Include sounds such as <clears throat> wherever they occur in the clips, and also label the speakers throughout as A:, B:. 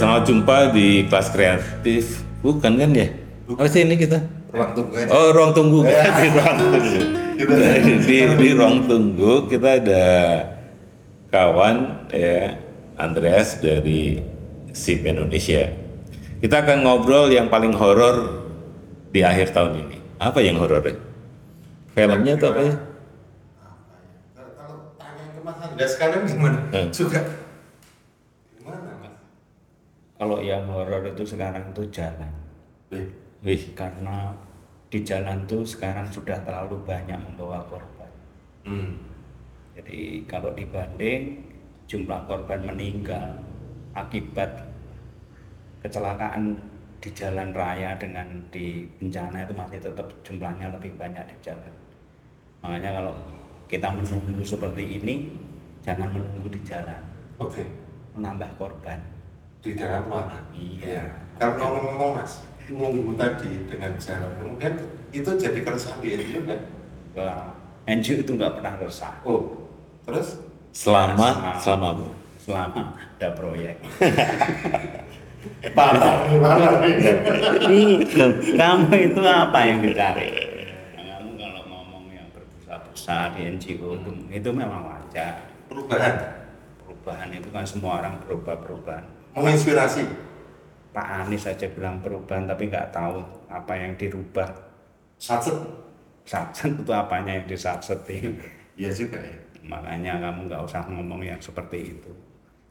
A: selamat jumpa di kelas kreatif. Bukan kan ya? Apa sih ini kita?
B: ruang tunggu aja.
A: Oh, ruang tunggu. <laughs> di ruang tunggu. di, di ruang tunggu kita ada kawan ya Andreas dari SIP Indonesia. Kita akan ngobrol yang paling horor di akhir tahun ini. Apa yang horor? ya? Filmnya atau apa ya?
B: Kalau- tanya ke Mas Anda sekarang gimana?
A: Hmm.
B: Mas?
C: Kalau yang horor itu sekarang itu jalan.
B: Wih,
A: Wih,
C: Karena di jalan tuh sekarang sudah terlalu banyak membawa korban.
B: hmm.
C: Jadi kalau dibanding jumlah korban meninggal akibat kecelakaan di jalan raya dengan di bencana itu masih tetap jumlahnya lebih banyak di jalan. Makanya kalau kita menunggu seperti ini, jangan menunggu di jalan,
B: Oke,
C: menambah korban.
B: Di dalam mana?
C: Iya.
B: Kalau ngomong-ngomong Mas, nunggu tadi dengan jalan, kemudian itu jadi keresahan di NGO kan?
C: Wah, NGO itu nggak pernah resah
B: Oh, terus?
A: selama selama
C: selama ada proyek. <laughs>
B: Parah, parah.
C: Kamu itu apa yang dicari? Kamu kalau ngomong yang berbusa-busa di NGO itu, itu memang wajar.
B: Perubahan,
C: Perubahan itu kan semua orang berubah-perubahan.
B: Menginspirasi.
C: Pak Anies saja bilang perubahan tapi nggak tahu apa yang dirubah.
B: Satset.
C: Satset itu apanya yang disatset itu. <laughs>
B: Iya juga ya.
C: Makanya kamu nggak usah ngomong yang seperti itu.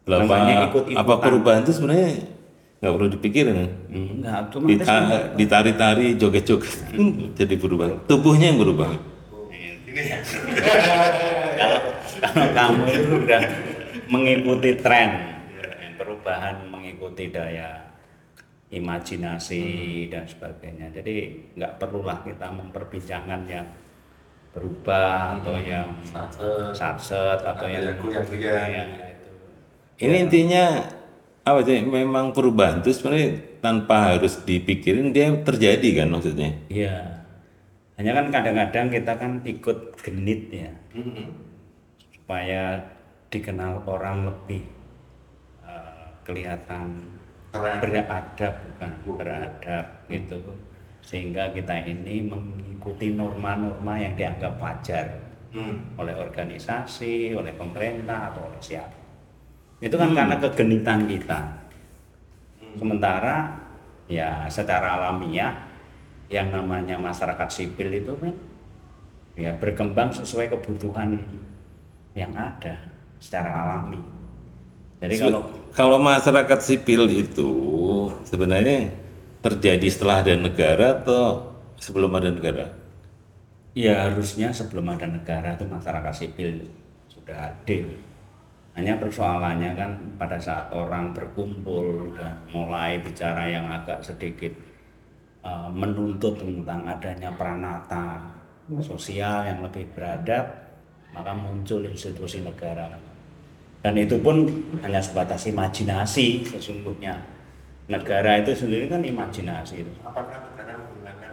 A: Lah,
C: Namanya
A: apa, perubahan itu sebenarnya nggak perlu dipikirin ya?
C: Enggak, cuma
A: Dita- ditari-tari joget-joget <laughs> jadi berubah tubuhnya yang berubah
B: Ini ya.
C: kalau, kalau kamu itu udah mengikuti tren perubahan mengikuti daya imajinasi dan sebagainya jadi nggak perlulah kita memperbincangkan yang berubah atau yang
B: Satset.
C: satset atau yang
B: yang goyang-goyang.
C: Ya, itu.
A: ini intinya apa sih memang perubahan itu sebenarnya tanpa harus dipikirin dia terjadi kan maksudnya
C: Iya. Hanya kan kadang-kadang kita kan ikut genit ya
B: Hmm.
C: supaya dikenal orang lebih kelihatan beradab bukan beradab gitu sehingga kita ini mengikuti norma-norma yang dianggap wajar
B: Hmm.
C: oleh organisasi, oleh pemerintah atau oleh siapa. Itu kan karena kegenitan kita. Sementara ya secara alamiah yang namanya masyarakat sipil itu kan ya berkembang sesuai kebutuhan yang ada secara alami. Jadi kalau
A: kalau masyarakat sipil itu sebenarnya terjadi setelah ada negara atau sebelum ada negara
C: ya harusnya sebelum ada negara itu masyarakat sipil sudah adil. Hanya persoalannya kan pada saat orang berkumpul dan mulai bicara yang agak sedikit uh, menuntut tentang adanya pranata sosial yang lebih beradab, maka muncul institusi negara. Dan itu pun hanya sebatas imajinasi sesungguhnya. Negara itu sendiri kan imajinasi itu.
B: Apakah negara menggunakan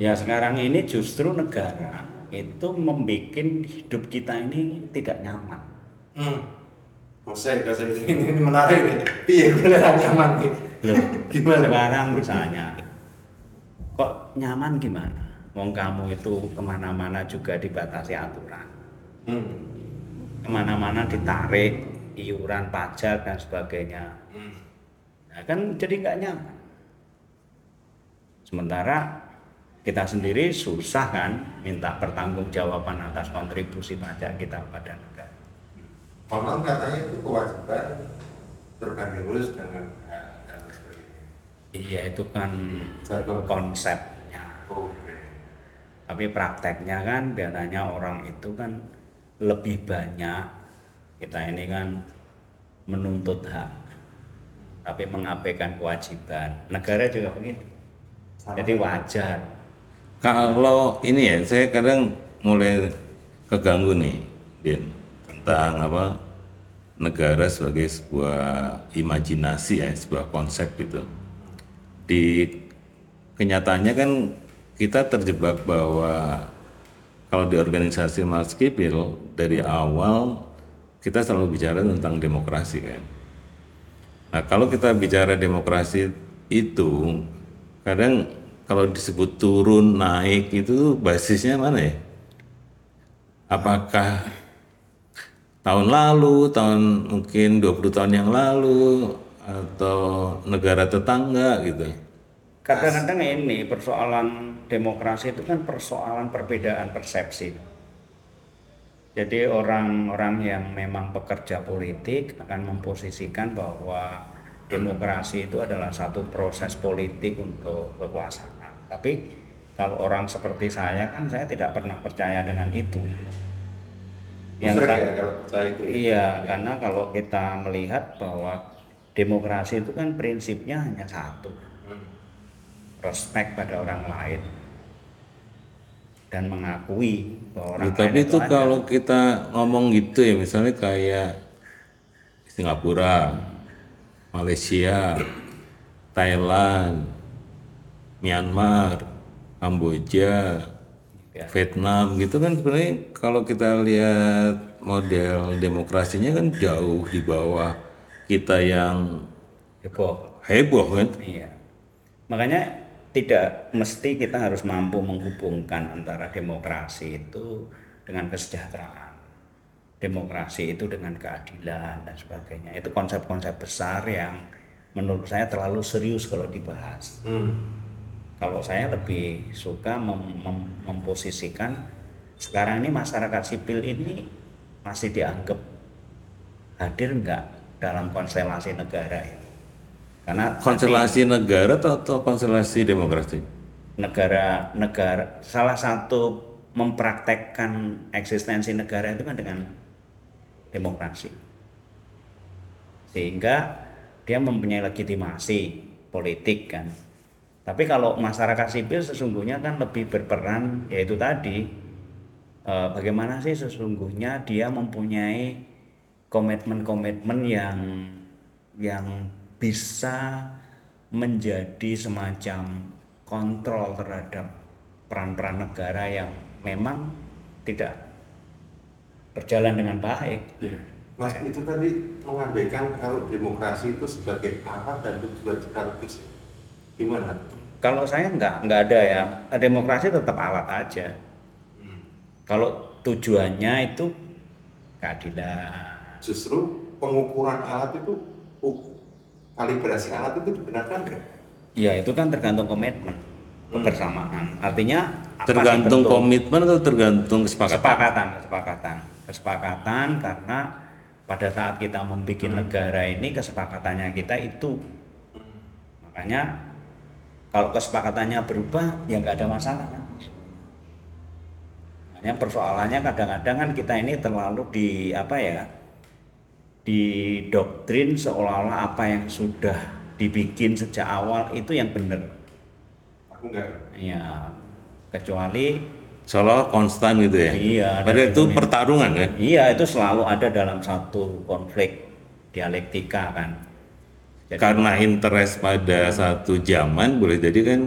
C: Ya sekarang ini justru negara itu membuat hidup kita ini tidak nyaman.
B: Hmm. Bosnya kasih ini, ini menarik nih. Iya, beneran nyaman nih. Gimana?
C: Sekarang misalnya, kok nyaman gimana? Wong kamu itu ke mana-mana juga dibatasi aturan,
B: Hmm.
C: Ke mana-mana ditarik iuran pajak dan sebagainya.
B: Hmm.
C: Nah, kan jadi nggak nyaman. Sementara kita sendiri susah kan minta pertanggungjawaban atas kontribusi pajak kita pada negara.
B: Konon katanya itu kewajiban berbagi lulus dengan eh.
C: Iya itu kan
B: Satu.
C: konsepnya.
B: Oke.
C: Tapi prakteknya kan biasanya orang itu kan lebih banyak kita ini kan menuntut hak tapi mengabaikan kewajiban. Negara juga begitu. Jadi wajar.
A: kalau ini ya saya kadang mulai keganggu nih Din tentang apa negara sebagai sebuah imajinasi ya sebuah konsep gitu di kenyataannya kan kita terjebak bahwa kalau di organisasi Maskipil dari awal kita selalu bicara tentang demokrasi kan Nah, kalau kita bicara demokrasi itu kadang kalau disebut turun naik itu basisnya mana ya? Apakah tahun lalu, tahun mungkin 20 tahun yang lalu atau negara tetangga gitu.
C: Kadang-kadang ini persoalan demokrasi itu kan persoalan perbedaan persepsi. Jadi orang-orang yang memang pekerja politik akan memposisikan bahwa demokrasi itu adalah satu proses politik untuk kekuasaan. Tapi kalau orang seperti saya kan saya tidak pernah percaya dengan itu. Yang
B: ya kalau percaya itu.
C: Iya, karena kalau kita melihat bahwa demokrasi itu kan prinsipnya hanya satu, Respect pada orang lain dan mengakui bahwa orang
A: Ya, tapi itu
C: ada.
A: kalau kita ngomong gitu ya misalnya kayak Singapura, Malaysia, Thailand, Myanmar, Kamboja,
C: Ya.
A: Vietnam gitu kan sebenarnya kalau kita lihat model demokrasinya kan jauh di bawah kita yang
C: heboh.
A: heboh kan.
C: Iya. Makanya tidak mesti kita harus mampu menghubungkan antara demokrasi itu dengan kesejahteraan. Demokrasi itu dengan keadilan dan sebagainya. Itu konsep-konsep besar yang menurut saya terlalu serius kalau dibahas.
B: Hmm.
C: Kalau saya lebih suka mem- mem- memposisikan sekarang ini masyarakat sipil ini masih dianggap hadir enggak dalam konstelasi negara ini. Karena
A: Konstelasi negara atau, atau konstelasi demokrasi?
C: negara negara salah satu mempraktekkan eksistensi negara itu kan dengan demokrasi sehingga dia mempunyai legitimasi politik kan tapi kalau masyarakat sipil sesungguhnya kan lebih berperan yaitu tadi eh, bagaimana sih sesungguhnya dia mempunyai komitmen-komitmen yang yang bisa menjadi semacam kontrol terhadap peran-peran negara yang memang tidak berjalan dengan baik.
B: Mas itu tadi mengabaikan kalau demokrasi itu sebagai alat dan tujuan sekaligus. Gimana?
C: Kalau saya nggak nggak ada ya demokrasi tetap alat aja. Kalau tujuannya itu keadilan.
B: Justru pengukuran alat itu, kalibrasi alat itu dibenarkan nggak?
C: Ya itu kan tergantung komitmen kebersamaan. Artinya apa sih
A: Tergantung komitmen atau tergantung kesepakatan?
C: kesepakatan kesepakatan kesepakatan karena pada saat kita membuat negara ini kesepakatannya kita itu makanya kalau kesepakatannya berubah ya nggak ada masalah kan makanya persoalannya kadang-kadang kan kita ini terlalu di apa ya di doktrin seolah-olah apa yang sudah dibikin sejak awal itu yang benar
B: Aku nggak.
C: ya kecuali
A: Seolah konstan gitu ya?
C: Iya, ada
A: Padahal itu pertarungan kan?
C: Iya, itu selalu ada dalam satu konflik dialektika kan. Jadi,
A: Karena interest pada satu zaman boleh jadi kan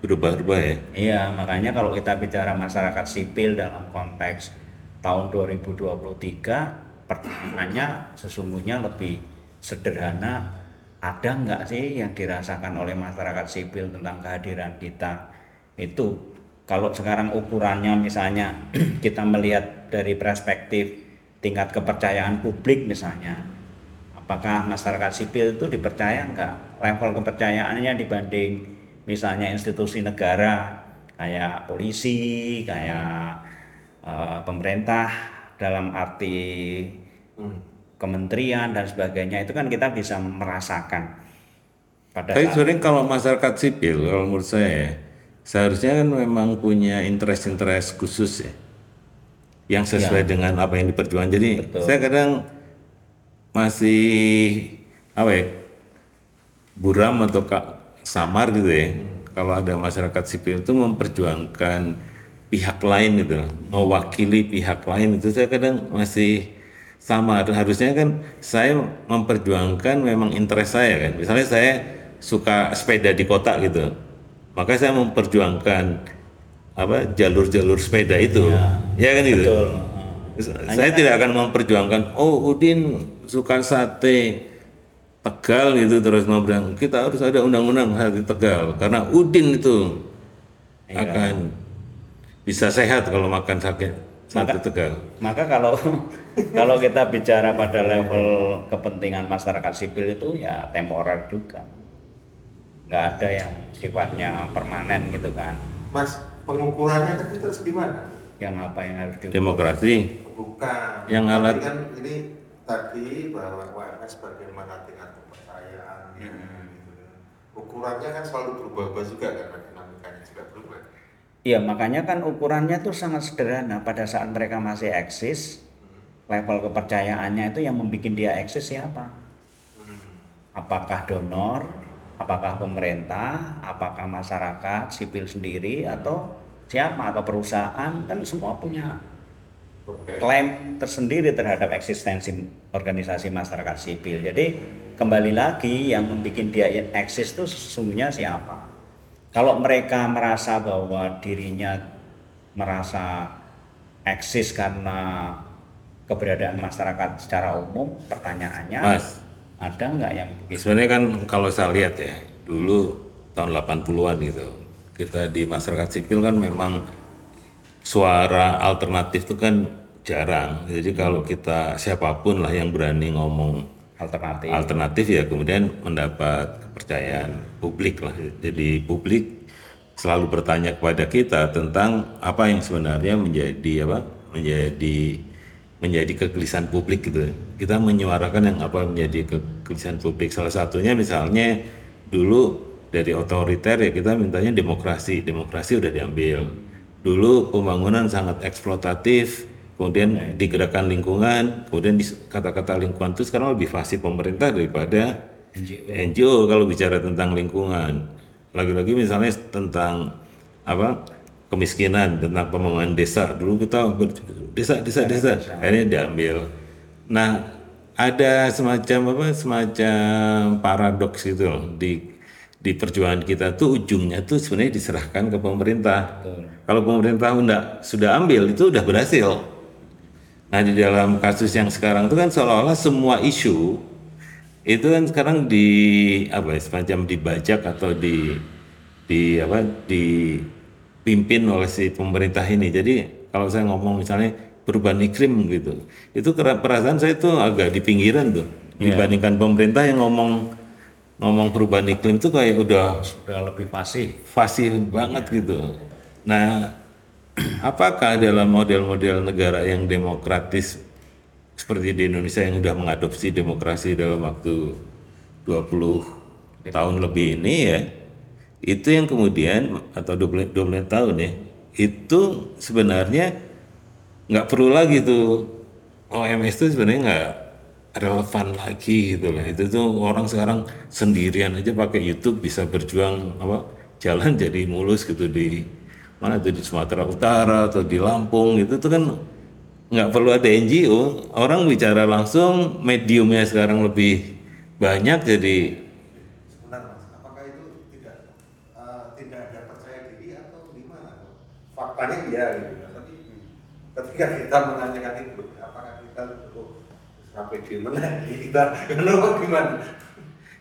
A: berubah-ubah ya?
C: iya, makanya kalau kita bicara masyarakat sipil dalam konteks tahun 2023, pertanyaannya sesungguhnya lebih sederhana. Ada nggak sih yang dirasakan oleh masyarakat sipil tentang kehadiran kita? Itu kalau sekarang ukurannya misalnya <clears throat> kita melihat dari perspektif tingkat kepercayaan publik misalnya, apakah masyarakat sipil itu dipercaya nggak level kepercayaannya dibanding misalnya institusi negara kayak polisi kayak eh, pemerintah dalam arti. Kementerian dan sebagainya itu kan kita bisa merasakan pada
A: Tapi sebenarnya kalau masyarakat sipil, kalau menurut saya, seharusnya kan memang punya interest-interest khusus ya, yang sesuai dengan apa yang diperjuangkan. Jadi
C: Ya. Betul.
A: saya kadang masih apa ya, buram atau kak samar gitu ya, kalau ada masyarakat sipil itu memperjuangkan pihak lain gitu, mewakili pihak lain itu saya kadang masih samar. Harusnya kan saya memperjuangkan memang interest saya kan. Misalnya saya suka sepeda di kota gitu, maka saya memperjuangkan apa jalur-jalur sepeda itu, ya, kan gitu.
C: betul
A: Saya tidak akan memperjuangkan, oh Udin suka sate, Tegal gitu terus mau bilang kita harus ada undang-undang di Tegal karena Udin itu akan bisa sehat kalau makan sakit sate Tegal.
C: Maka kalau <laughs> kalau kita bicara pada level kepentingan masyarakat sipil itu ya temporer juga. Nggak ada yang sifatnya permanen gitu kan.
B: Mas, pengukurannya kan terus gimana?
C: Yang apa yang harus di
A: Demokrasi
B: Bukan.
A: Yang
B: Tapi
A: alat-
B: kan ini tadi bahwa WMS bagaimana tingkat kepercayaan gitu. Ukurannya kan selalu berubah-ubah juga kan dinamikanya juga berubah.
C: Iya makanya kan ukurannya tuh sangat sederhana pada saat mereka masih eksis level kepercayaannya itu yang membuat dia eksis siapa? Apakah donor, apakah pemerintah, apakah masyarakat sipil sendiri atau siapa atau perusahaan kan semua punya klaim tersendiri terhadap eksistensi organisasi masyarakat sipil. Jadi kembali lagi yang membuat dia eksis itu sesungguhnya siapa? Kalau mereka merasa bahwa dirinya merasa eksis karena keberadaan masyarakat secara umum, pertanyaannya
A: Mas.
C: ada nggak yang begitu?
A: Sebenarnya kan kalau saya lihat ya, dulu tahun 80-an gitu, kita di masyarakat sipil kan memang suara alternatif itu kan jarang. Jadi kalau kita siapa pun lah yang berani ngomong
C: Alternatif.
A: alternatif ya kemudian mendapat kepercayaan publik lah. Jadi publik selalu bertanya kepada kita tentang apa yang sebenarnya menjadi apa? menjadi menjadi kegelisahan publik gitu. Kita menyuarakan yang apa menjadi kegelisahan publik. Salah satunya misalnya dulu dari otoriter ya kita mintanya demokrasi. Demokrasi udah diambil. Dulu pembangunan sangat eksploitatif, kemudian digerakkan lingkungan, kemudian kata-kata lingkungan itu sekarang lebih fasih pemerintah daripada NGO. kalau bicara tentang lingkungan. Lagi-lagi misalnya tentang apa kemiskinan, tentang pembangunan desa. Dulu kita desa, desa, desa, akhirnya diambil. Nah, ada semacam apa? Semacam paradoks gitu loh di di perjuangan kita tuh ujungnya tuh sebenarnya diserahkan ke pemerintah. Kalau pemerintah enggak sudah ambil itu udah berhasil. Nah di dalam kasus yang sekarang itu kan seolah-olah semua isu itu kan sekarang di apa ya, semacam dibajak atau di di apa dipimpin oleh si pemerintah ini. Jadi kalau saya ngomong misalnya perubahan iklim gitu, itu perasaan saya itu agak di pinggiran tuh dibandingkan pemerintah yang ngomong ngomong perubahan iklim itu kayak udah
C: Sudah lebih fasih.
A: fasih banget gitu. Nah, apakah dalam model-model negara yang demokratis seperti di Indonesia yang sudah mengadopsi demokrasi dalam waktu 20 tahun lebih ini ya, itu yang kemudian atau 20, 20 tahun ya, itu sebenarnya nggak perlu lagi tuh OMS itu sebenarnya nggak relevan lagi gitu loh. Itu tuh orang sekarang sendirian aja pakai YouTube bisa berjuang apa jalan <laughs> jadi mulus gitu di mana tuh di Sumatera Utara atau di Lampung gitu tuh kan nggak perlu ada NGO orang bicara langsung mediumnya sekarang lebih banyak jadi
B: Sebentar mas, apakah itu tidak eh, tidak ada percaya diri atau gimana? Faktanya iya gitu. Tapi ketika kita menanyakan itu, apakah kita oh, sampai di mana kita <laughs> kenapa gimana?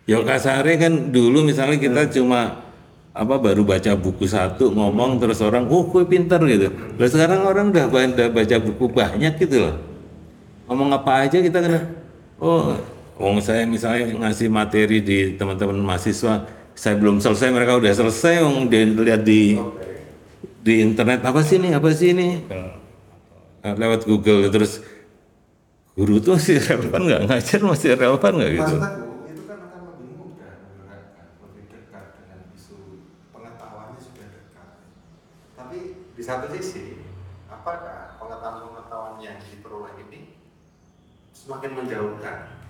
A: Kasarnya kan dulu misalnya kita cuma apa baru baca buku satu ngomong terus orang oh gue pinter gitu. Lah sekarang orang udah baca buku banyak gitu loh. Ngomong apa aja kita kena oh Wong saya misalnya ngasih materi di teman-teman mahasiswa saya belum selesai mereka udah selesai wong dia lihat di di internet apa sih ini apa sih ini Nah, lewat Google terus guru tuh masih <laughs> relevan nggak ngajar masih relevan nggak gitu
B: Mas Teguh, itu kan akan lebih mudah menerapkan, lebih dekat dengan isu pengetahuannya sudah dekat. Tapi di satu sisi, apakah pengetahuan-pengetahuan yang diperoleh ini semakin menjauhkan?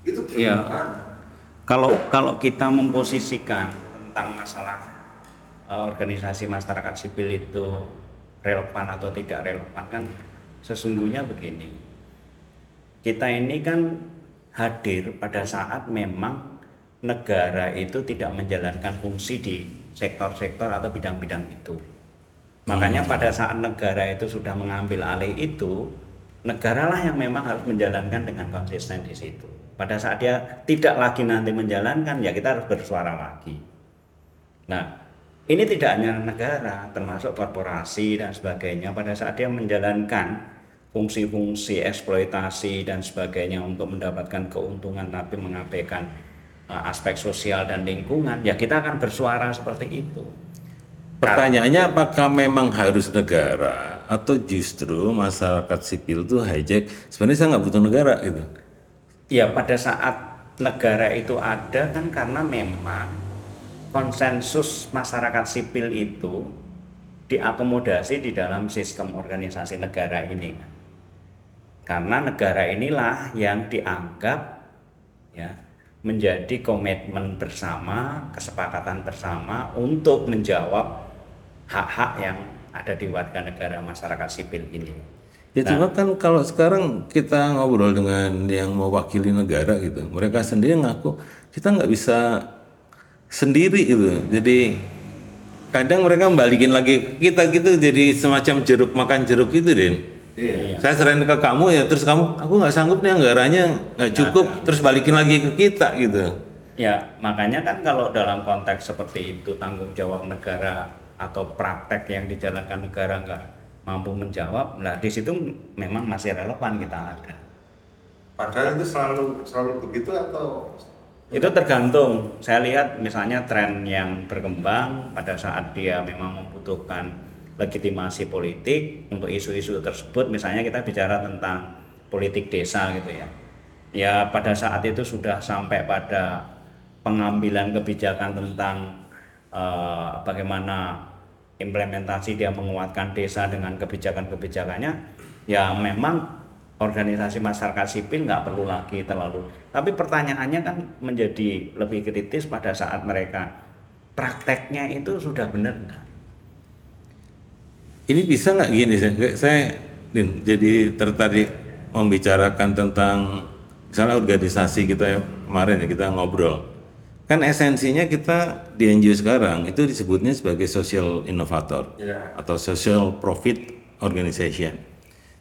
B: Itu gimana?
C: Kalau kalau kita memposisikan tentang masalah eh, organisasi masyarakat sipil itu relevan atau tidak relevan kan sesungguhnya begini. Kita ini kan hadir pada saat memang negara itu tidak menjalankan fungsi di sektor-sektor atau bidang-bidang itu. Makanya pada saat negara itu sudah mengambil alih itu, negaralah yang memang harus menjalankan dengan konsisten di situ. pada saat dia tidak lagi nanti menjalankan ya kita harus bersuara lagi. Nah ini tidak hanya negara termasuk korporasi dan sebagainya. Pada saat dia menjalankan fungsi-fungsi eksploitasi dan sebagainya untuk mendapatkan keuntungan tapi mengabaikan uh, aspek sosial dan lingkungan ya kita akan bersuara seperti itu
A: Pertanyaannya apakah memang harus negara atau justru masyarakat sipil itu hijack? Sebenarnya saya nggak butuh negara gitu.
C: Ya pada saat negara itu ada kan karena memang konsensus masyarakat sipil itu diakomodasi di dalam sistem organisasi negara ini. Karena negara inilah yang dianggap ya menjadi komitmen bersama, kesepakatan bersama untuk menjawab hak-hak yang ada di warga negara masyarakat sipil ini.
A: Ya cuma kan kalau sekarang kita ngobrol dengan yang mewakili negara gitu, mereka sendiri ngaku kita nggak bisa sendiri gitu. Jadi kadang mereka balikin lagi kita gitu jadi semacam jeruk makan jeruk gitu deh.
B: Iya.
A: Saya serahin ke kamu ya terus kamu aku nggak sanggup nih anggarannya nggak cukup terus balikin lagi ke kita gitu.
C: Ya, makanya kan kalau dalam konteks seperti itu tanggung jawab negara atau praktek yang dijalankan negara nggak mampu menjawab, nah di situ memang masih relevan kita ada.
B: Padahal itu selalu selalu begitu atau
C: Itu tergantung. Saya lihat misalnya tren yang berkembang pada saat dia memang membutuhkan legitimasi politik untuk isu-isu tersebut. Misalnya kita bicara tentang politik desa gitu ya. Ya pada saat itu sudah sampai pada pengambilan kebijakan tentang eh, bagaimana implementasi dia menguatkan desa dengan kebijakan-kebijakannya. Ya memang organisasi masyarakat sipil nggak perlu lagi terlalu. Tapi pertanyaannya kan menjadi lebih kritis pada saat mereka prakteknya itu sudah benar nggak?
A: Ini bisa nggak gini saya, Din, jadi tertarik membicarakan tentang misalnya organisasi kita ya, kemarin ya kita ngobrol. Kan esensinya kita di NGO sekarang itu disebutnya sebagai social innovator
B: Iya.
A: atau social profit organization.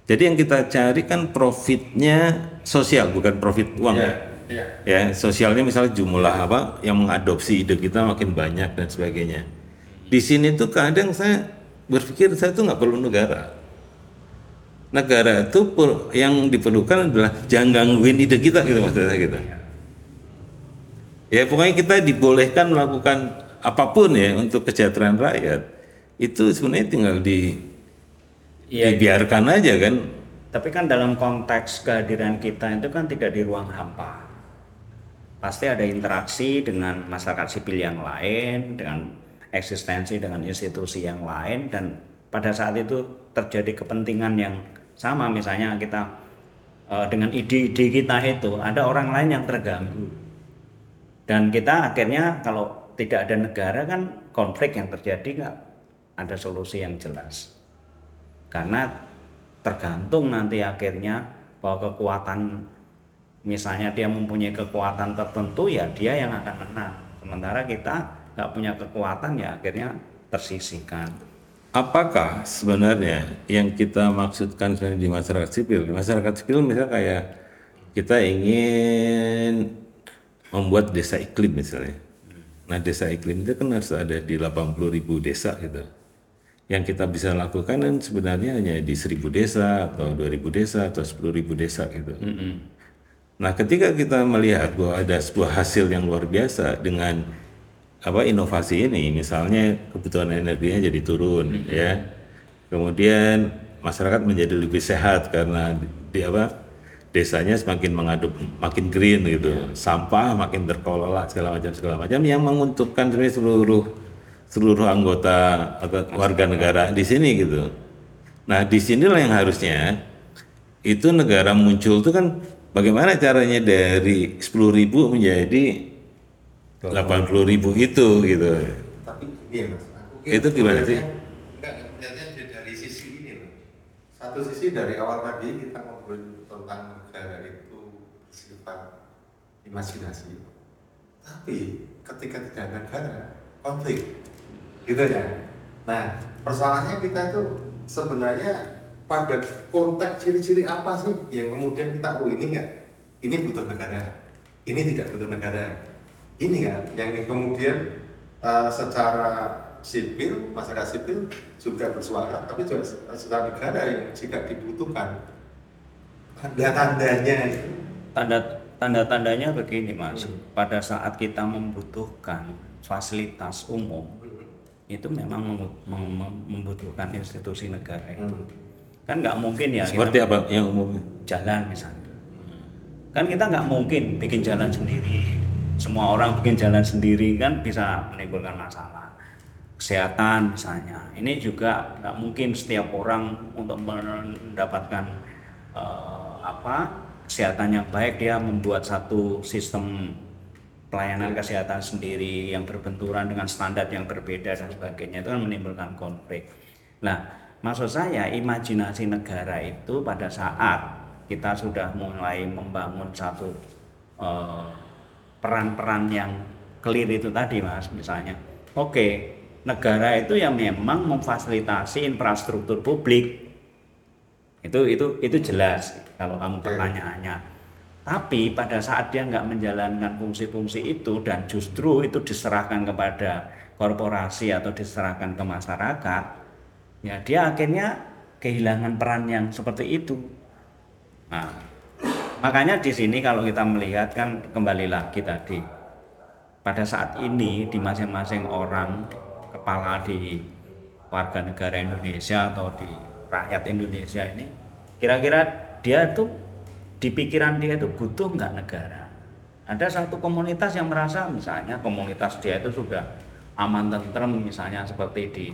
A: Jadi yang kita cari kan profitnya sosial bukan profit uang
B: Iya,
A: ya.
B: iya.
A: Ya, sosialnya misalnya jumlah apa yang mengadopsi ide kita makin banyak dan sebagainya. Di sini tuh kadang saya berpikir saya tuh nggak perlu negara. Negara itu yang diperlukan adalah jangan gangguin ide kita gitu maksud saya gitu. Ya pokoknya kita dibolehkan melakukan apa pun ya untuk kesejahteraan rakyat. Itu sebenarnya tinggal di
C: Iya.
A: dibiarkan aja kan.
C: Tapi kan dalam konteks kehadiran kita itu kan tidak di ruang hampa. Pasti ada interaksi dengan masyarakat sipil yang lain, dengan eksistensi dengan institusi yang lain dan pada saat itu terjadi kepentingan yang sama misalnya kita eh, dengan ide-ide kita itu ada orang lain yang terganggu. Dan kita akhirnya kalau tidak ada negara kan konflik yang terjadi nggak ada solusi yang jelas. Karena tergantung nanti akhirnya bahwa kekuatan misalnya dia mempunyai kekuatan tertentu ya dia yang akan menang. Sementara kita nggak punya kekuatan ya akhirnya tersisihkan.
A: Apakah sebenarnya yang kita maksudkan di masyarakat sipil? Di masyarakat sipil misalnya kayak kita ingin membuat desa iklim misalnya. Nah desa iklim itu kan harus ada di 80 ribu desa gitu. Yang kita bisa lakukan kan sebenarnya hanya di 1000 desa atau 2000 desa atau 10 ribu desa gitu. Nah, ketika kita melihat bahwa ada sebuah hasil yang luar biasa dengan apa inovasi ini, misalnya kebutuhan energinya jadi turun, ya. Kemudian masyarakat menjadi lebih sehat karena di, di apa desanya semakin mengadop makin green gitu, sampah makin terkelola segala macam segala macam yang menguntungkan sebenarnya seluruh seluruh anggota atau warga negara di sini gitu. Nah, di sinilah yang harusnya itu negara muncul itu kan bagaimana caranya dari 10.000 menjadi 80.000 itu gitu.
B: Tapi gini mas, aku
A: Itu gimana sih?
B: Enggak, dari sisi ini loh. Satu sisi dari awal tadi kita ngobrol tentang negara itu sifat imajinasi. Tapi ketika tidak ada negara, konflik. Gitu ya. Nah, persoalannya kita itu sebenarnya pada konteks ciri-ciri apa sih yang kemudian kita oh ini enggak ini butuh negara ini tidak butuh negara. Ini kan yang kemudian uh, secara sipil, masyarakat sipil juga bersuara, tapi juga secara negara yang jika dibutuhkan tanda-tandanya
C: tanda tanda-tandanya begini mas. Pada saat kita membutuhkan fasilitas umum itu memang mem- mem- membutuhkan institusi negara itu. Kan nggak mungkin ya
A: Seperti apa yang umum?
C: jalan misalnya. Kan kita nggak mungkin bikin jalan sendiri. Semua orang bikin jalan sendiri kan bisa menimbulkan masalah. Kesehatan misalnya. Ini juga nggak mungkin setiap orang untuk mendapatkan eh, apa kesehatan yang baik dia membuat satu sistem pelayanan kesehatan sendiri yang berbenturan dengan standar yang berbeda dan sebagainya itu kan menimbulkan konflik. Nah, maksud saya imajinasi negara itu pada saat kita sudah mulai membangun satu eh, peran-peran yang clear itu tadi, Mas, misalnya. Oke, negara itu yang memang memfasilitasi infrastruktur publik. Itu itu itu jelas kalau kamu pertanyaannya. Tapi pada saat dia nggak menjalankan fungsi-fungsi itu dan justru itu diserahkan kepada korporasi atau diserahkan ke masyarakat, ya dia akhirnya kehilangan peran yang seperti itu. Nah, makanya di sini kalau kita melihat kan kembali lagi tadi pada saat ini di masing-masing orang kepala di warga negara Indonesia atau di rakyat Indonesia ini kira-kira dia tuh di pikiran dia itu butuh nggak negara ada satu komunitas yang merasa misalnya komunitas dia itu sudah aman tentrem misalnya seperti di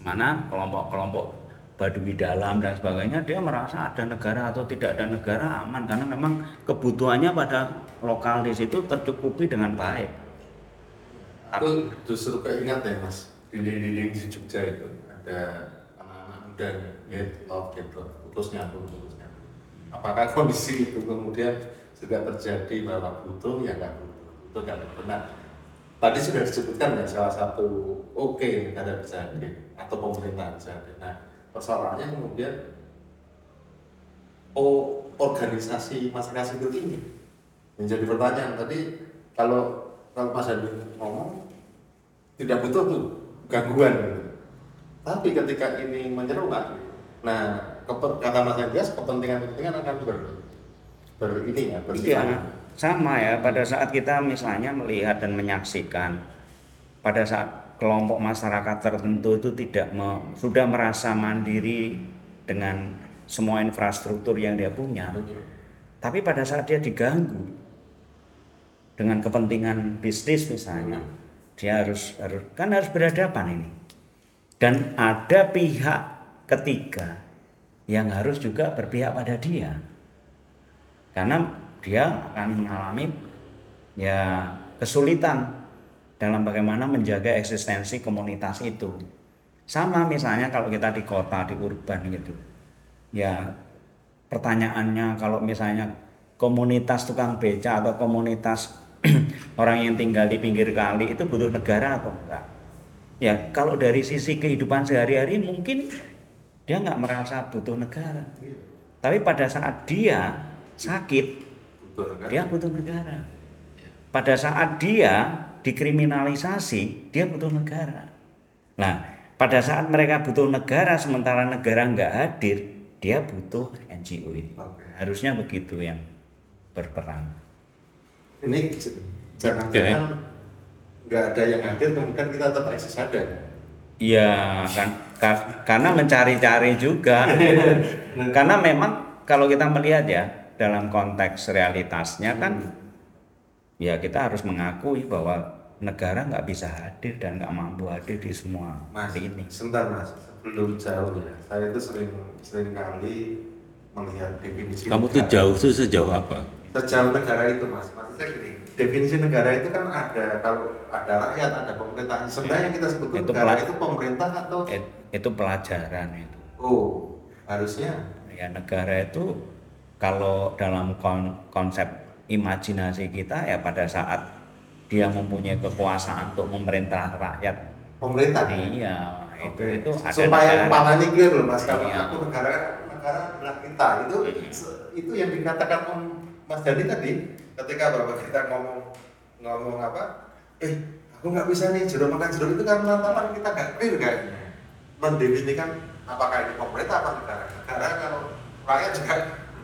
C: mana kelompok-kelompok Baduy dalam dan sebagainya dia merasa ada negara atau tidak ada negara aman karena memang kebutuhannya pada lokal di situ tercukupi dengan baik.
B: aku justru keingat ya mas di dinding di Jogja itu ada muda ya love gitu putus nyambung putus nyambung. Apakah kondisi itu kemudian juga terjadi bahwa butuh? Ya nggak butuh. Butuh nggak benar tadi sudah disebutkan ya salah satu oke negara bisa hadir atau pemerintah bisa hadir nah persoalannya kemudian oh organisasi masyarakat sipil ini menjadi pertanyaan. Tadi kalau kalau Mas Hadi ngomong tidak butuh tuh gangguan. Tapi ketika ini menyeruak nah kata Mas Andreas kepentingan-kepentingan akan ber, ber ini ya
C: Iya,
B: bersifat
C: sama ya. Pada saat kita misalnya melihat dan menyaksikan, pada saat kelompok masyarakat tertentu itu tidak me- sudah merasa mandiri dengan semua infrastruktur yang dia punya, tapi pada saat dia diganggu dengan kepentingan bisnis misalnya, dia harus harus kan harus berhadapan ini. Dan ada pihak ketiga yang harus juga berpihak pada dia karena dia akan mengalami ya kesulitan dalam bagaimana menjaga eksistensi komunitas itu. Sama misalnya kalau kita di kota, di urban gitu. Ya pertanyaannya kalau misalnya komunitas tukang beca atau komunitas <clears throat> orang yang tinggal di pinggir kali itu butuh negara atau enggak? Ya kalau dari sisi kehidupan sehari-hari mungkin dia nggak merasa butuh negara. Tapi pada saat dia sakit,
B: butuh
C: dia butuh negara. Pada saat dia dikriminalisasi, dia butuh negara. Nah, pada saat mereka butuh negara, sementara negara nggak hadir, dia butuh NGO ini. Harusnya begitu yang berperan.
B: ini jangan-jangan nggak ada yang hadir kemudian kita tetap eksis ada
C: Iya, kan ka- karena mencari-cari juga. <laughs> karena memang kalau kita melihat ya dalam konteks realitasnya kan ya kita harus mengakui bahwa negara nggak bisa hadir dan nggak mampu hadir di semua
B: Mas,
C: ini.
B: sebentar mas, sebelum jauh ya. Saya itu sering sering kali melihat definisi.
A: Kamu tuh
B: negara.
A: jauh tuh sejauh apa?
B: Sejauh negara itu mas, maksudnya gini. Definisi negara itu kan ada kalau ada rakyat, ada pemerintah. Sebenarnya yang kita sebut
C: Itu
B: negara itu pemerintah atau
C: It- itu pelajaran itu.
B: oh harusnya
C: Ya negara itu kalau dalam kon- konsep imajinasi kita ya pada saat dia mempunyai kekuasaan untuk memerintah rakyat
B: pemerintah.
C: Iya, itu
B: Oke.
C: itu ada
B: supaya kepalanya clear loh mas kalau
C: Iya.
B: aku negara negara adalah kita itu
C: Iya.
B: itu yang dikatakan Mas Dani tadi ketika bapak kita ngomong ngomong apa eh aku nggak bisa nih jeruk makan jeruk itu karena tantangan kita nggak clear kayaknya mendefinisikan apakah ini pemerintah apa negara negara kalau rakyat juga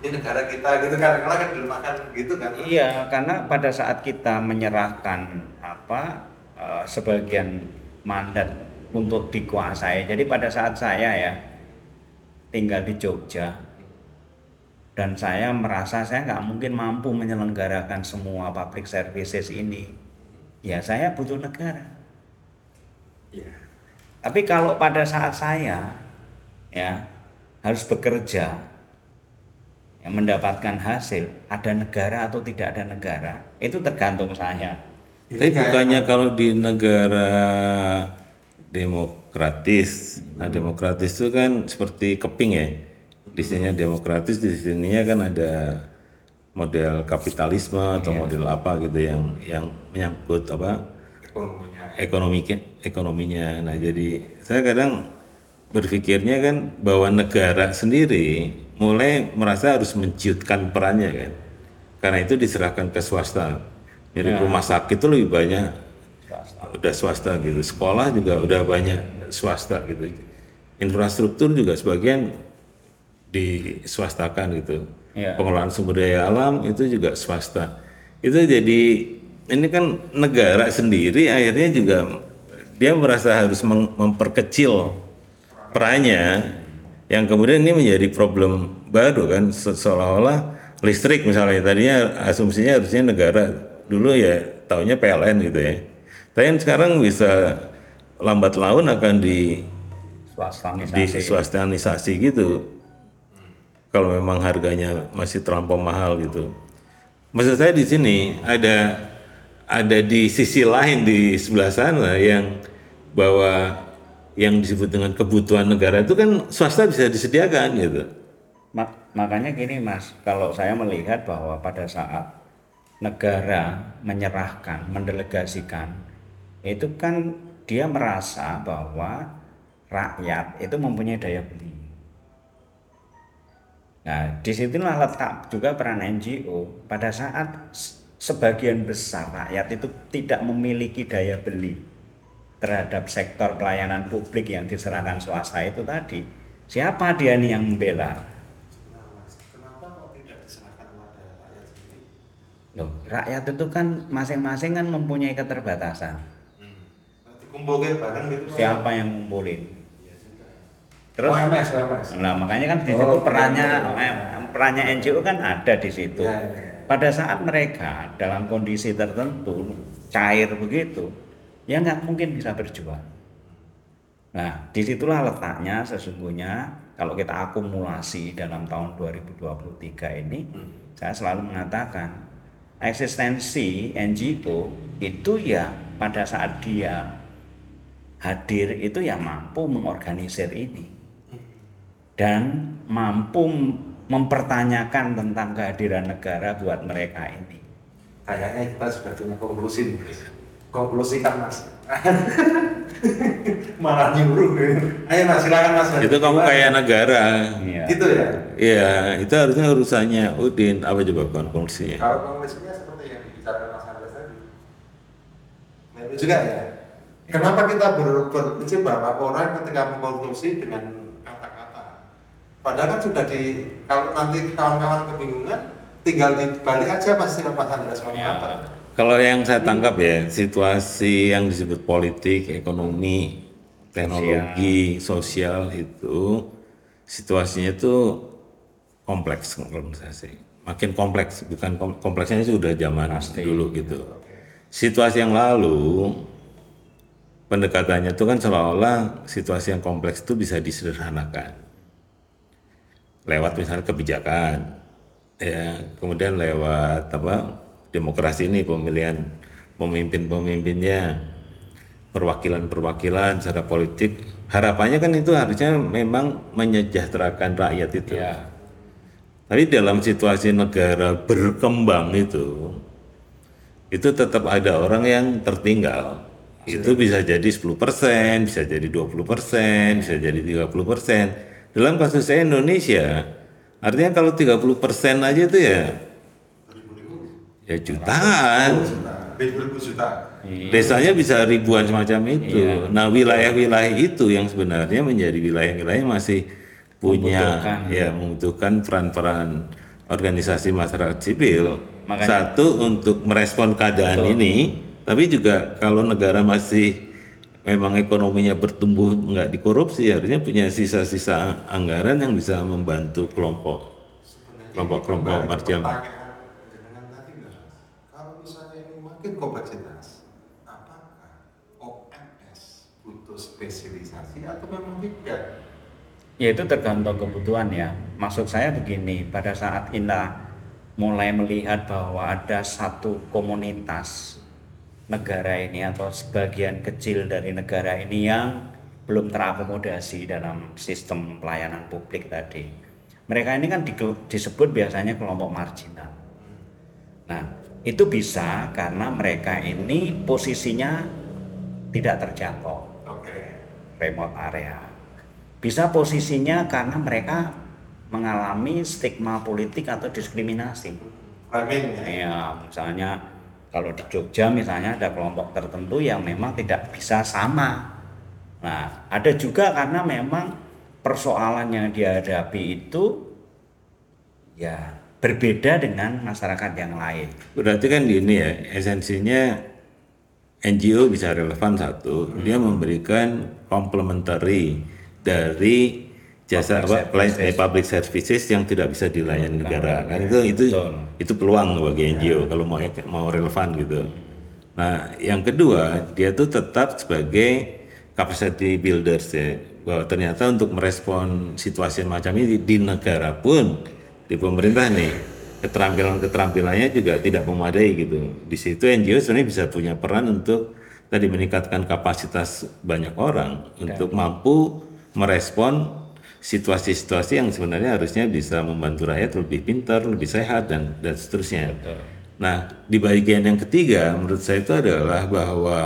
B: ini negara kita gitu kan kalau kan dimakan gitu kan
C: Iya, karena pada saat kita menyerahkan apa eh, sebagian mandat untuk dikuasai. Jadi pada saat saya ya tinggal di Jogja dan saya merasa saya nggak mungkin mampu menyelenggarakan semua public services ini. Ya saya butuh negara.
B: Iya.
C: Tapi kalau pada saat saya ya harus bekerja yang mendapatkan hasil ada negara atau tidak ada negara itu tergantung saya.
A: Tapi bukannya kalau di negara demokratis, nah demokratis itu kan seperti keping ya. Di sininya demokratis, di sininya kan ada model kapitalisme atau model apa gitu yang yang menyangkut apa?
B: Ekonominya.
A: Ekonomi ekonominya. Nah jadi saya kadang berpikirnya kan bahwa negara sendiri mulai merasa harus menciutkan perannya kan, karena itu diserahkan ke swasta. Jadi rumah sakit itu lebih banyak udah swasta gitu, sekolah juga udah banyak swasta gitu, infrastruktur juga sebagian diswastakan gitu,
C: Ya.
A: pengelolaan sumber daya alam itu juga swasta. Itu jadi ini kan negara sendiri akhirnya juga dia merasa harus memperkecil perannya yang kemudian ini menjadi problem baru kan se- seolah-olah listrik misalnya tadinya asumsinya harusnya negara dulu ya taunya PLN gitu ya tapi kan sekarang bisa lambat laun akan di di
C: Swastanisasi.
A: swastanisasi gitu kalau memang harganya masih terlampau mahal gitu. Maksud saya di sini ada ada di sisi lain di sebelah sana yang bahwa yang disebut dengan kebutuhan negara itu kan swasta bisa disediakan gitu.
C: Ma- makanya gini mas, kalau saya melihat bahwa pada saat negara menyerahkan, mendelegasikan, itu kan dia merasa bahwa rakyat itu mempunyai daya beli. Nah, di situlah letak juga peran NGO. Pada saat sebagian besar rakyat itu tidak memiliki daya beli terhadap sektor pelayanan publik yang diserahkan swasta itu tadi, siapa dia nih yang membela? Loh, rakyat itu kan masing-masing kan mempunyai keterbatasan.
B: Mas?
C: Siapa yang ngumpulin? Terus,
B: OMS OMS
C: nah makanya kan di situ
B: Oh,
C: perannya eh, perannya NGO kan ada di situ.
B: Iya, iya.
C: Pada saat mereka dalam kondisi tertentu cair begitu, ya nggak mungkin bisa berjuang. Nah, di situlah letaknya sesungguhnya kalau kita akumulasi dalam tahun 2023 ini, saya selalu mengatakan eksistensi NGO itu ya pada saat dia hadir itu ya mampu mengorganisir ini dan mampu mempertanyakan tentang kehadiran negara buat mereka ini.
B: kayaknya kita sudah punya konklusi nih Mas. konklusikan mas <laughs> malah nyuruh ayo mas silakan mas
A: itu kamu kayak negara
C: Iya.
B: gitu ya
A: Iya, itu harusnya urusannya Udin. Apa coba konklusinya?
B: kalau konklusinya seperti yang dibicarakan mas Andres tadi nah, itu juga ya kenapa kita ber, berprinsip bahwa orang ketika mengkonklusi dengan padahal kan sudah di kalau nanti kawan-kawan kebingungan tinggal dibalik aja pasti mas
C: Ya.
B: apa
A: Kalau yang saya tangkap ya, situasi yang disebut politik, ekonomi, teknologi, sosial itu situasinya itu kompleks kalau menurut saya sih. Makin kompleks, bukan kom- kompleksnya sudah zaman dulu gitu. Situasi yang lalu pendekatannya itu kan seolah-olah situasi yang kompleks itu bisa disederhanakan lewat misalnya kebijakan ya kemudian lewat apa demokrasi ini pemilihan pemimpin-pemimpinnya perwakilan-perwakilan secara politik harapannya kan itu harusnya memang menyejahterakan rakyat itu
C: Ya.
A: tapi dalam situasi negara berkembang itu itu tetap ada orang yang tertinggal itu bisa jadi 10%, bisa jadi 20%, bisa jadi 30%. Dalam kasus saya Indonesia, artinya kalau 30% aja itu ya ya jutaan.
C: Iya.
A: Desanya bisa ribuan semacam itu.
C: Iya.
A: Nah, wilayah-wilayah itu yang sebenarnya menjadi wilayah-wilayah masih punya
C: Membutuhkan.
A: ya membutuhkan peran-peran organisasi masyarakat sipil.
C: Makanya-
A: Satu untuk merespon keadaan ini, tapi juga kalau negara masih memang ekonominya bertumbuh nggak dikorupsi, harusnya punya sisa-sisa anggaran yang bisa membantu kelompok kelompok-kelompok marjam.
B: Kalau misalnya ini makin kompleksitas, apakah OMS butuh spesialisasi atau memang tidak?
C: Ya itu tergantung kebutuhan ya. Maksud saya begini, pada saat kita mulai melihat bahwa ada satu komunitas negara ini atau sebagian kecil dari negara ini yang belum terakomodasi dalam sistem pelayanan publik tadi. Mereka ini kan di- disebut biasanya kelompok marginal. Nah, itu bisa karena mereka ini posisinya tidak terjangkau
B: Oke.
C: remote area. Bisa posisinya karena mereka mengalami stigma politik atau diskriminasi.
B: Ya.
C: Ya, misalnya kalau di Jogja misalnya ada kelompok tertentu yang memang tidak bisa sama. Nah, ada juga karena memang persoalan yang dihadapi itu ya berbeda dengan masyarakat yang lain.
A: Berarti kan gini ya, esensinya NGO bisa relevan satu, dia memberikan complementary dari jasa
C: Public
A: apa
C: services.
A: eh, public services yang tidak bisa dilayani negara. Kan itu itu
C: Betul.
A: itu peluang bagi NGO kalau mau mau relevan gitu. Nah, yang kedua, dia tuh tetap sebagai capacity builders ya. Bahwa ternyata untuk merespon situasi macam ini di negara pun di pemerintah nih keterampilan-keterampilannya juga tidak memadai gitu. Di situ NGO sebenarnya bisa punya peran untuk tadi meningkatkan kapasitas banyak orang untuk mampu merespon situasi-situasi yang sebenarnya harusnya bisa membantu rakyat lebih pintar, lebih sehat dan dan seterusnya. Nah, di bagian yang ketiga menurut saya itu adalah bahwa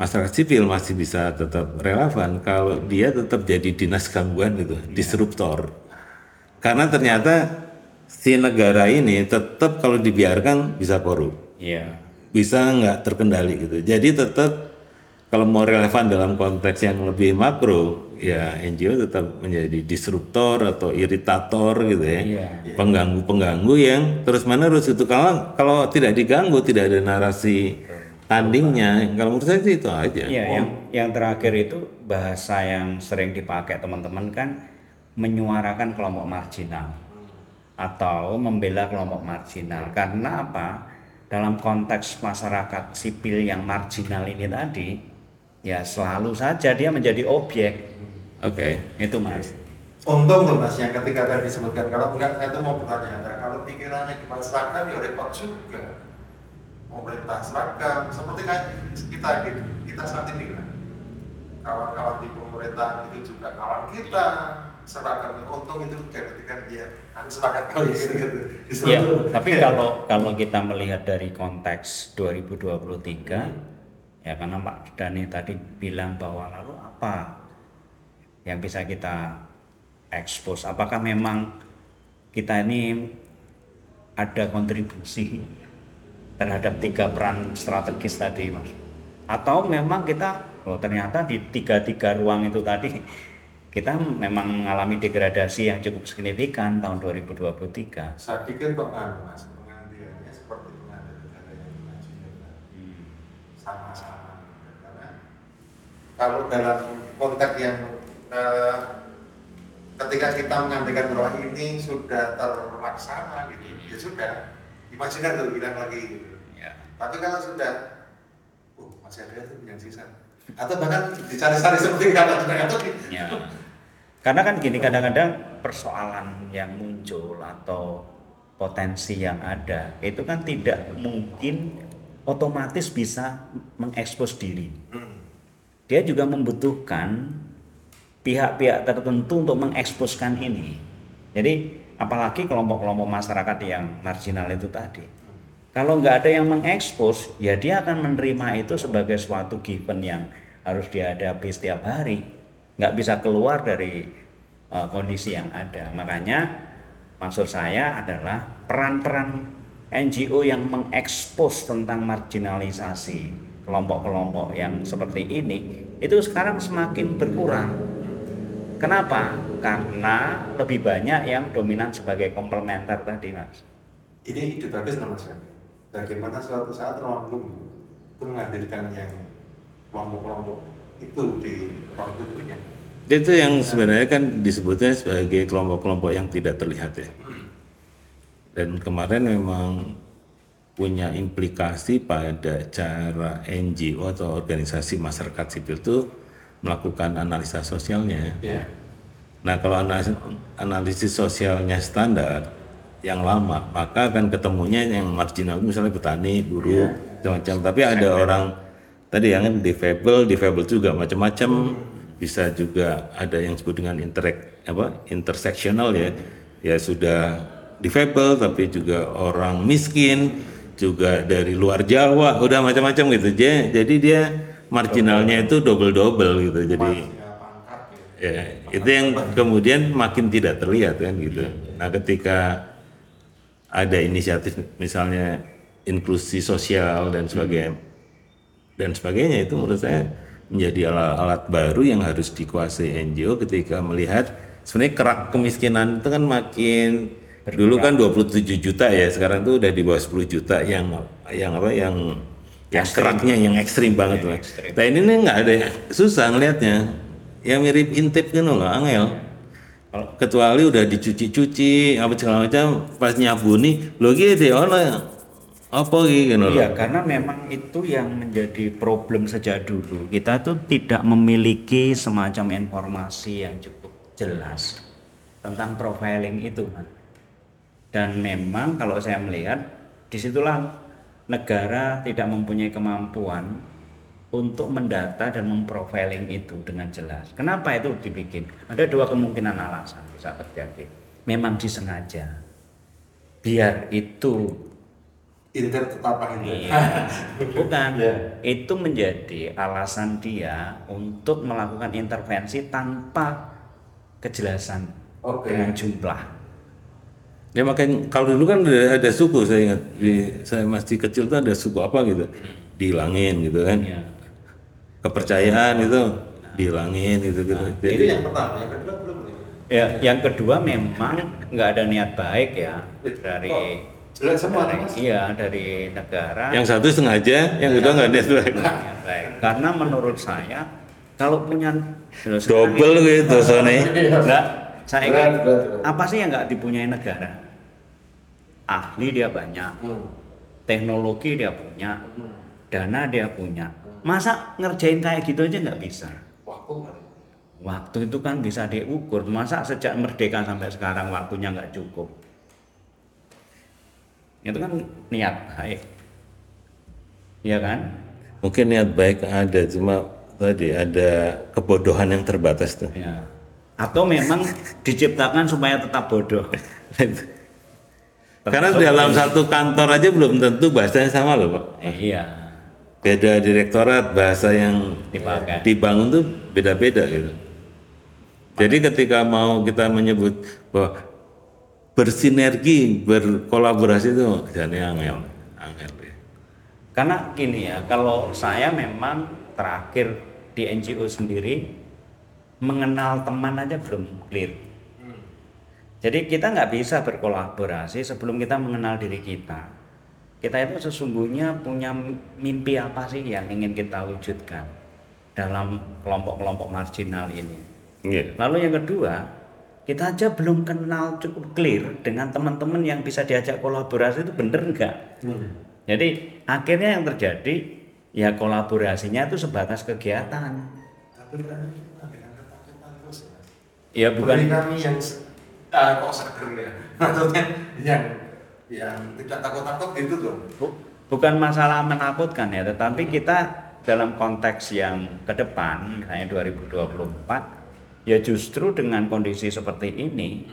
A: masyarakat sipil masih bisa tetap relevan kalau dia tetap jadi dinas gangguan gitu, disruptor. Karena ternyata si negara ini tetap kalau dibiarkan bisa korup,
C: Iya.
A: bisa nggak terkendali gitu. Jadi tetap kalau mau relevan dalam konteks yang lebih makro, ya NGO tetap menjadi disruptor atau iritator gitu ya,
C: Iya.
A: pengganggu-pengganggu yang terus menerus itu kalau kalau tidak diganggu tidak ada narasi tandingnya. Kalau menurut saya sih itu aja.
C: Iya, yang yang terakhir itu bahasa yang sering dipakai teman-teman kan menyuarakan kelompok marginal atau membela kelompok marginal. Karena apa? Dalam konteks masyarakat sipil yang marginal ini tadi, ya selalu saja dia menjadi objek.
A: Oke.
C: Itu Mas.
B: Untung loh mas yang ketika tadi disebutkan kalau enggak saya tuh mau bertanya ada kalau pikirannya di masyarakat ya repot juga pemerintah seragam seperti kayak kita gitu kita saat ini kan kawan-kawan di pemerintah itu juga kawan kita seragam untung itu ketika dia kan sepakat kali gitu gitu
C: Ya, tapi kalau kalau kita melihat dari konteks 2023 ya karena Pak Dani tadi bilang bahwa lalu apa yang bisa kita ekspos apakah memang kita ini ada kontribusi terhadap tiga peran strategis tadi mas? Atau memang kita oh ternyata di tiga tiga ruang itu tadi kita memang mengalami degradasi yang cukup signifikan tahun 2023
B: saya pikir kok mas pengambilannya seperti pengambil negara yang maju juga sama-sama karena kalau dalam konteks yang eh, ketika kita mengambilkan bahwa ini sudah terlaksana gitu ya sudah imajiner tuh bilang lagi gitu
C: ya
B: tapi kalau sudah oh masih ada tuh yang sisa atau bahkan dicari-cari seperti kata di,
C: Ya. Karena kan gini kadang-kadang persoalan yang muncul atau potensi yang ada itu kan tidak mungkin otomatis bisa mengekspos diri.
B: Hmm.
C: Dia juga membutuhkan pihak-pihak tertentu untuk mengeksposkan ini. Jadi apalagi kelompok-kelompok masyarakat yang marginal itu tadi. Kalau nggak ada yang mengekspos, ya dia akan menerima itu sebagai suatu given yang harus dihadapi setiap hari. Nggak bisa keluar dari uh, kondisi yang ada. Makanya maksud saya adalah peran-peran NGO yang mengekspos tentang marginalisasi kelompok-kelompok yang seperti ini itu sekarang semakin berkurang. Kenapa? Karena lebih banyak yang dominan sebagai komplementer tadi, Mas.
B: Ini ide bagus saya. Bagaimana suatu saat ruang itu menghadirkan yang kelompok-kelompok itu di ruang tunggunya.
A: Itu yang sebenarnya kan disebutnya sebagai kelompok-kelompok yang tidak terlihat ya. Dan kemarin memang punya implikasi pada cara NGO atau organisasi masyarakat sipil itu melakukan analisa sosialnya.
B: Ya.
A: Nah kalau analisis, analisis sosialnya standar yang lama, maka akan ketemunya yang marginal, misalnya petani, buruh, macam-macam. Tapi ada orang tadi yang kan difabel, difabel juga macam-macam. Bisa juga ada yang disebut dengan interek apa interseksional ya, ya sudah difabel tapi juga orang miskin, juga dari luar Jawa, udah macam-macam gitu. Jadi jadi dia marginalnya itu double-double gitu. Jadi
B: Ya,
A: itu yang kemudian makin tidak terlihat kan gitu nah ketika ada inisiatif misalnya inklusi sosial dan sebagainya dan sebagainya itu menurut saya menjadi alat-alat baru yang harus dikuasai NGO ketika melihat sebenarnya kerak kemiskinan itu kan makin dulu kan 27 juta ya sekarang itu udah di bawah 10 juta. Yang yang apa yang yang keraknya yang ekstrim banget lah. Nah ini nih nggak ada susah ngelihatnya yang mirip intip kan loh angel. Kecuali udah dicuci-cuci apa segala macam pas nyabu nih lo gitu ono apa gitu loh.
C: Iya, karena memang itu yang menjadi problem sejak dulu. Kita tuh tidak memiliki semacam informasi yang cukup jelas tentang profiling itu, Mas. Dan memang kalau saya melihat di situlah negara tidak mempunyai kemampuan untuk mendata dan memprofiling itu dengan jelas. Kenapa itu dibikin? Ada dua kemungkinan alasan bisa terjadi. Memang disengaja. Biar itu
B: Inter tetap apa ini?
C: Iya, <laughs> bukan.
B: Iya.
C: Itu menjadi alasan dia untuk melakukan intervensi tanpa kejelasan
B: Oke.
C: dengan jumlah.
A: Ya makanya kalau dulu kan ada, ada suku saya ingat di saya masih kecil tuh ada suku apa gitu dihilangin gitu kan
C: Ya.
A: kepercayaan itu dihilangin gitu gitu
B: Itu
A: jadi
B: yang pertama, yang kedua belum nih.
C: Ya, yang kedua memang nggak ada niat baik ya dari
B: jelek semua
C: dari-
B: Mas?
C: iya dari negara.
A: yang satu sengaja yang kedua nggak ada
C: niat baik. Karena menurut saya kalau punya
A: double gitu soalnya
C: Enggak, saya
B: Berat,
C: ingat,
B: berat, berat.
C: apa sih yang nggak dipunyai negara? Ahli dia banyak,
B: Hmm.
C: teknologi dia punya,
B: Hmm.
C: dana dia punya. Masa ngerjain kayak gitu aja nggak bisa?
B: Waktu?
C: Waktu itu kan bisa diukur. Masa sejak merdeka sampai sekarang waktunya nggak cukup? Itu kan niat baik, ya kan?
A: mungkin niat baik ada cuma tadi ada kebodohan yang terbatas tuh
C: Ya. Atau memang diciptakan supaya tetap bodoh. <laughs>
A: karena dalam satu kantor aja belum tentu bahasanya sama loh pak
C: Eh, iya.
A: beda direktorat bahasa yang
C: Dipakai.
A: dibangun tuh beda-beda gitu. Jadi ketika mau kita menyebut bahwa bersinergi, berkolaborasi itu jadi angel, angel. ya.
C: Karena gini ya, kalau saya memang terakhir di NGO sendiri mengenal teman aja belum clear. Jadi kita nggak bisa berkolaborasi sebelum kita mengenal diri kita. Kita itu sesungguhnya punya mimpi apa sih yang ingin kita wujudkan dalam kelompok-kelompok marginal ini.
A: Iya.
C: Lalu yang kedua, kita aja belum kenal cukup clear dengan teman-teman yang bisa diajak kolaborasi itu bener nggak? Jadi akhirnya yang terjadi ya kolaborasinya itu sebatas kegiatan.
B: Tapi kan ya.
C: Ya
B: Bagi
C: bukan
B: kami yang ah, kok seger ya. <laughs> Maksudnya yang yang tidak takut-takut gitu dong.
C: bu- bukan masalah menakutkan ya, tetapi kita dalam konteks yang ke depan, misalnya 2024, ya justru dengan kondisi seperti ini,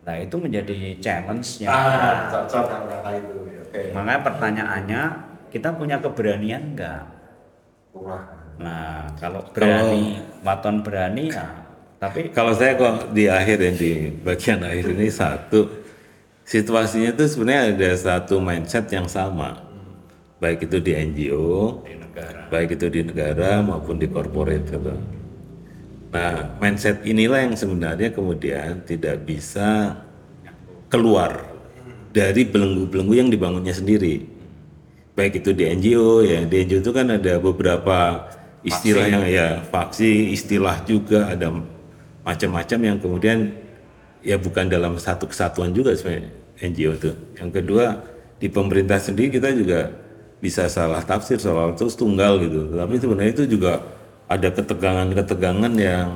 C: nah itu menjadi challenge yang.
B: Ah, cocok kata itu. ya. Oke.
C: Makanya pertanyaannya, kita punya keberanian enggak? Nah, kalau berani, waton berani ya, tapi
A: Kalau saya kok di akhir ya di bagian akhir ini satu situasinya itu sebenarnya ada satu mindset yang sama baik itu di NGO
C: di negara.
A: baik itu di negara maupun di corporate gitu. Nah, mindset inilah yang sebenarnya kemudian tidak bisa keluar dari belenggu-belenggu yang dibangunnya sendiri. Baik itu di NGO ya, di NGO itu kan ada beberapa istilah yang ya faksi, istilah juga ada macam-macam yang kemudian ya bukan dalam satu kesatuan juga sebenarnya NGO itu. Yang kedua di pemerintah sendiri kita juga bisa salah tafsir soal terus tunggal gitu. Tapi sebenarnya itu juga ada ketegangan-ketegangan yang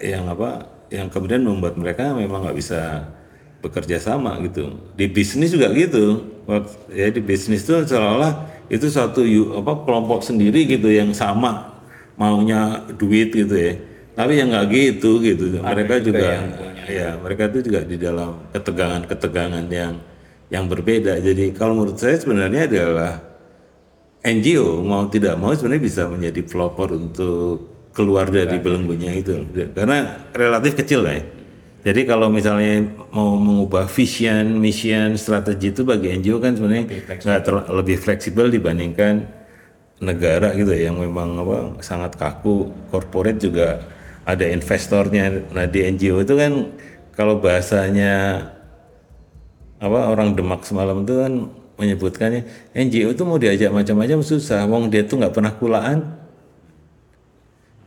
A: yang apa yang kemudian membuat mereka memang nggak bisa bekerja sama gitu. Di bisnis juga gitu. Ya di bisnis itu seolah-olah itu satu apa kelompok sendiri gitu yang sama maunya duit gitu ya. Tapi yang nggak gitu gitu. mereka juga, ya mereka itu juga di dalam ketegangan-ketegangan yang yang berbeda. Jadi kalau menurut saya sebenarnya adalah NGO mau tidak mau sebenarnya bisa menjadi pelopor untuk keluar dari belenggunya itu karena relatif kecil lah ya. Jadi kalau misalnya mau mengubah vision, mission, strategi itu bagi NGO kan sebenarnya nggak terla- lebih fleksibel dibandingkan negara gitu ya yang memang apa sangat kaku. Corporate juga ada investornya. Nah di NGO itu kan kalau bahasanya apa orang Demak semalam itu kan menyebutkannya NGO itu mau diajak macam-macam susah, wong dia tuh nggak pernah kulaan,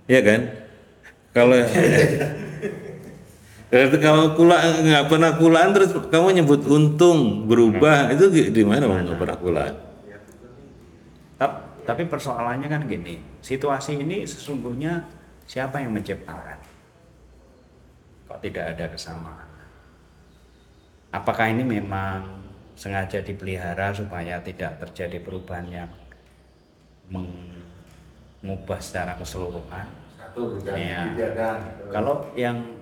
A: ya kan? Kalau <laughs> kalau kula nggak pernah kulaan terus kamu nyebut untung berubah itu di- mana nggak pernah kulaan?
C: Tap- Tapi persoalannya kan gini, situasi ini sesungguhnya siapa yang menciptakan? Kok tidak ada kesamaan? Apakah ini memang sengaja dipelihara supaya tidak terjadi perubahan yang mengubah secara keseluruhan?
B: Satu kebijakan.
C: Kalau yang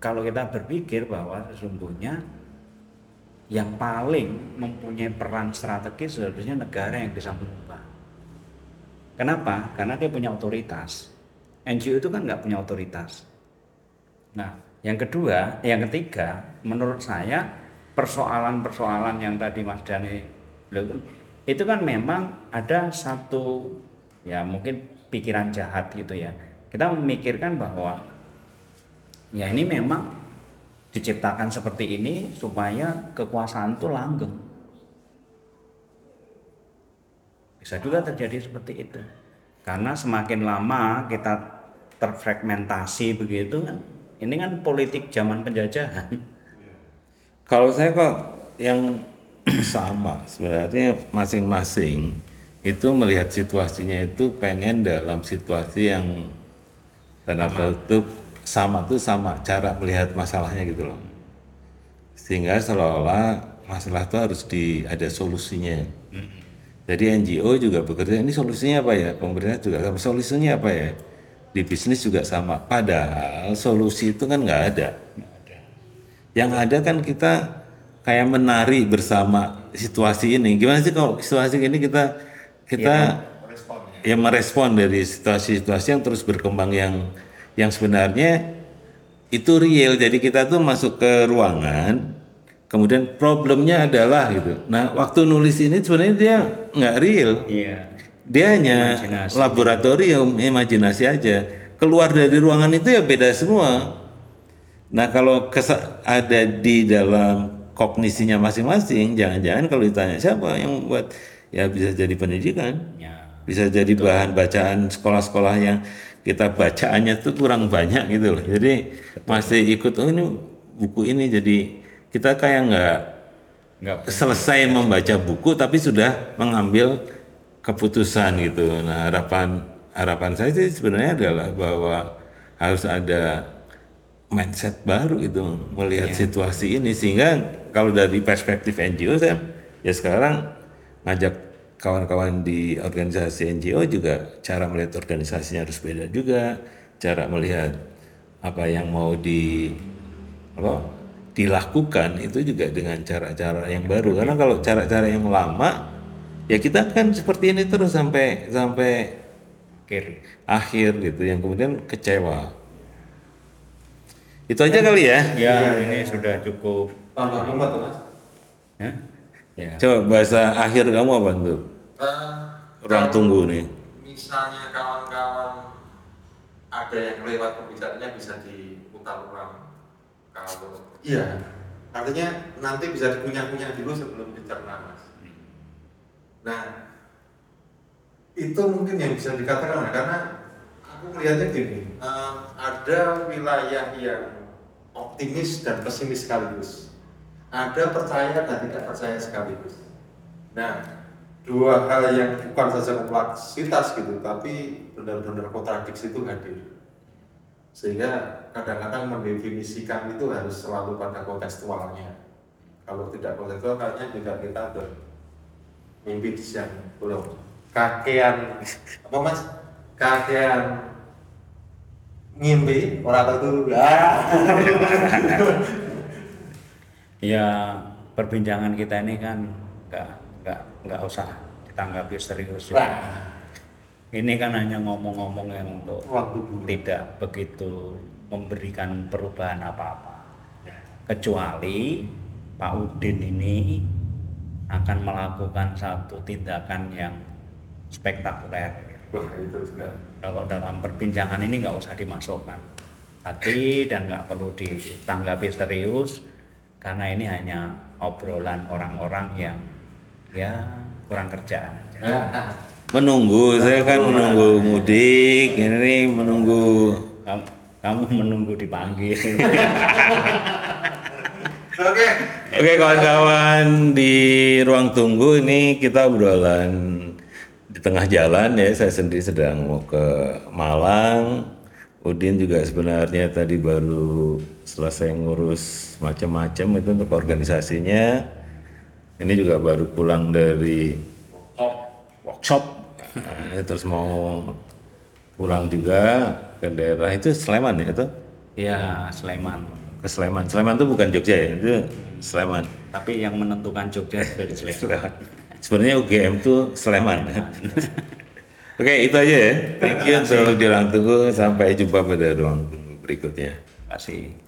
C: kalau kita berpikir bahwa sesungguhnya yang paling mempunyai peran strategis seharusnya negara yang bisa mengubah. Kenapa? Karena dia punya otoritas. NGO itu kan nggak punya otoritas. Nah, yang kedua, yang ketiga, menurut saya persoalan-persoalan yang tadi Mas Dani itu kan memang ada satu ya mungkin pikiran jahat gitu ya. Kita memikirkan bahwa ya ini memang diciptakan seperti ini supaya kekuasaan itu langgeng. Bisa juga terjadi seperti itu. Karena semakin lama kita terfragmentasi begitu kan, ini kan politik zaman penjajahan.
A: Kalau saya kok yang <clears throat> sama sebenarnya masing-masing itu melihat situasinya itu pengen dalam situasi yang tanda kutip sama tuh sama cara melihat masalahnya gitu loh. Sehingga seolah-olah masalah itu harus di ada solusinya. Jadi NGO juga bekerja ini solusinya apa ya? Pemerintah juga solusinya apa ya? Di bisnis juga sama. Padahal solusi itu kan nggak ada. Yang ada kan kita kayak menari bersama situasi ini. Gimana sih kalau situasi ini kita kita ya merespon dari situasi-situasi yang terus berkembang yang yang sebenarnya itu real. Jadi kita tuh masuk ke ruangan, kemudian problemnya adalah gitu. Nah waktu nulis ini sebenarnya dia nggak real.
C: Iya.
A: Dia hanya
C: Imajinasi.
A: laboratorium, imajinasi aja. Keluar dari ruangan itu ya beda semua. Nah kalau ada di dalam kognisinya masing-masing, jangan-jangan kalau ditanya siapa yang buat, ya bisa jadi pendidikan,
C: Ya.
A: bisa jadi bahan bacaan sekolah-sekolah yang kita bacaannya tuh kurang banyak gitu loh. Jadi masih ikut oh ini buku ini jadi kita kayak nggak
C: Enggak
A: selesai membaca buku tapi sudah mengambil keputusan gitu. Nah harapan harapan saya sih sebenarnya adalah bahwa harus ada mindset baru itu melihat situasi ini. Sehingga kalau dari perspektif NGO saya ya sekarang ngajak kawan-kawan di organisasi NGO juga cara melihat organisasinya harus beda juga. Cara melihat apa yang mau di apa dilakukan itu juga dengan cara-cara yang baru. Karena kalau cara-cara yang lama ya kita kan seperti ini terus sampai sampai
C: kiri.
A: akhir gitu yang kemudian kecewa itu aja kali ya
C: Ya, ini sudah cukup
B: berapa tuh mas?
C: Ya. ya.
A: Coba bahasa akhir kamu apa tuh?
B: Eh,
A: Ruang
B: kalau
A: tunggu nih.
B: Misalnya kawan-kawan ada yang lewat pembicaranya bisa diputar ulang. Kalau iya, artinya nanti bisa dikunyah-kunyah dulu sebelum dicerna mas. Nah, itu mungkin yang bisa dikatakan karena aku melihatnya gini, eh, ada wilayah yang optimis dan pesimis sekaligus, ada percaya dan tidak percaya sekaligus. Nah, dua hal yang bukan saja kompleksitas gitu, tapi benar-benar kontradiksi itu hadir. Sehingga kadang-kadang mendefinisikan itu harus selalu pada kontekstualnya. Kalau tidak kontekstual, kayaknya juga kita ada mimpi di siang belum kakean apa mas kakean ngimpi orang tahu dulu. <laughs>
C: Ya perbincangan kita ini kan nggak nggak nggak usah ditanggapi serius. ya. Ini kan hanya ngomong-ngomong yang untuk
B: Waktu dulu.
C: tidak begitu memberikan perubahan apa-apa. Kecuali Pak Udin ini akan melakukan satu tindakan yang spektakuler.
B: Wah, itu juga
C: Kalau dalam perbincangan ini nggak usah dimasukkan hati dan nggak perlu ditanggapi serius karena ini hanya obrolan orang-orang yang ya kurang kerjaan.
B: Ah,
A: Menunggu, saya kan menunggu mudik, ini menunggu
C: Kamu, kamu menunggu dipanggil. <laughs>
B: oke
A: Oke kawan-kawan di ruang tunggu ini kita obrolan di tengah jalan ya. Saya sendiri sedang mau ke Malang. Udin juga sebenarnya tadi baru selesai ngurus macam-macam itu untuk organisasinya. Ini juga baru pulang dari workshop. Nah, terus mau pulang juga ke daerah itu Sleman ya itu
C: ya Sleman.
A: Ke Sleman. Sleman itu bukan Jogja ya, itu Sleman.
C: Tapi yang menentukan Jogja dari Sleman.
A: Sleman. Sebenarnya UGM itu Sleman. <laughs> Oke, itu aja ya. Thank you untuk di ruang tunggu. Sampai jumpa pada ruang berikutnya.
C: Terima kasih.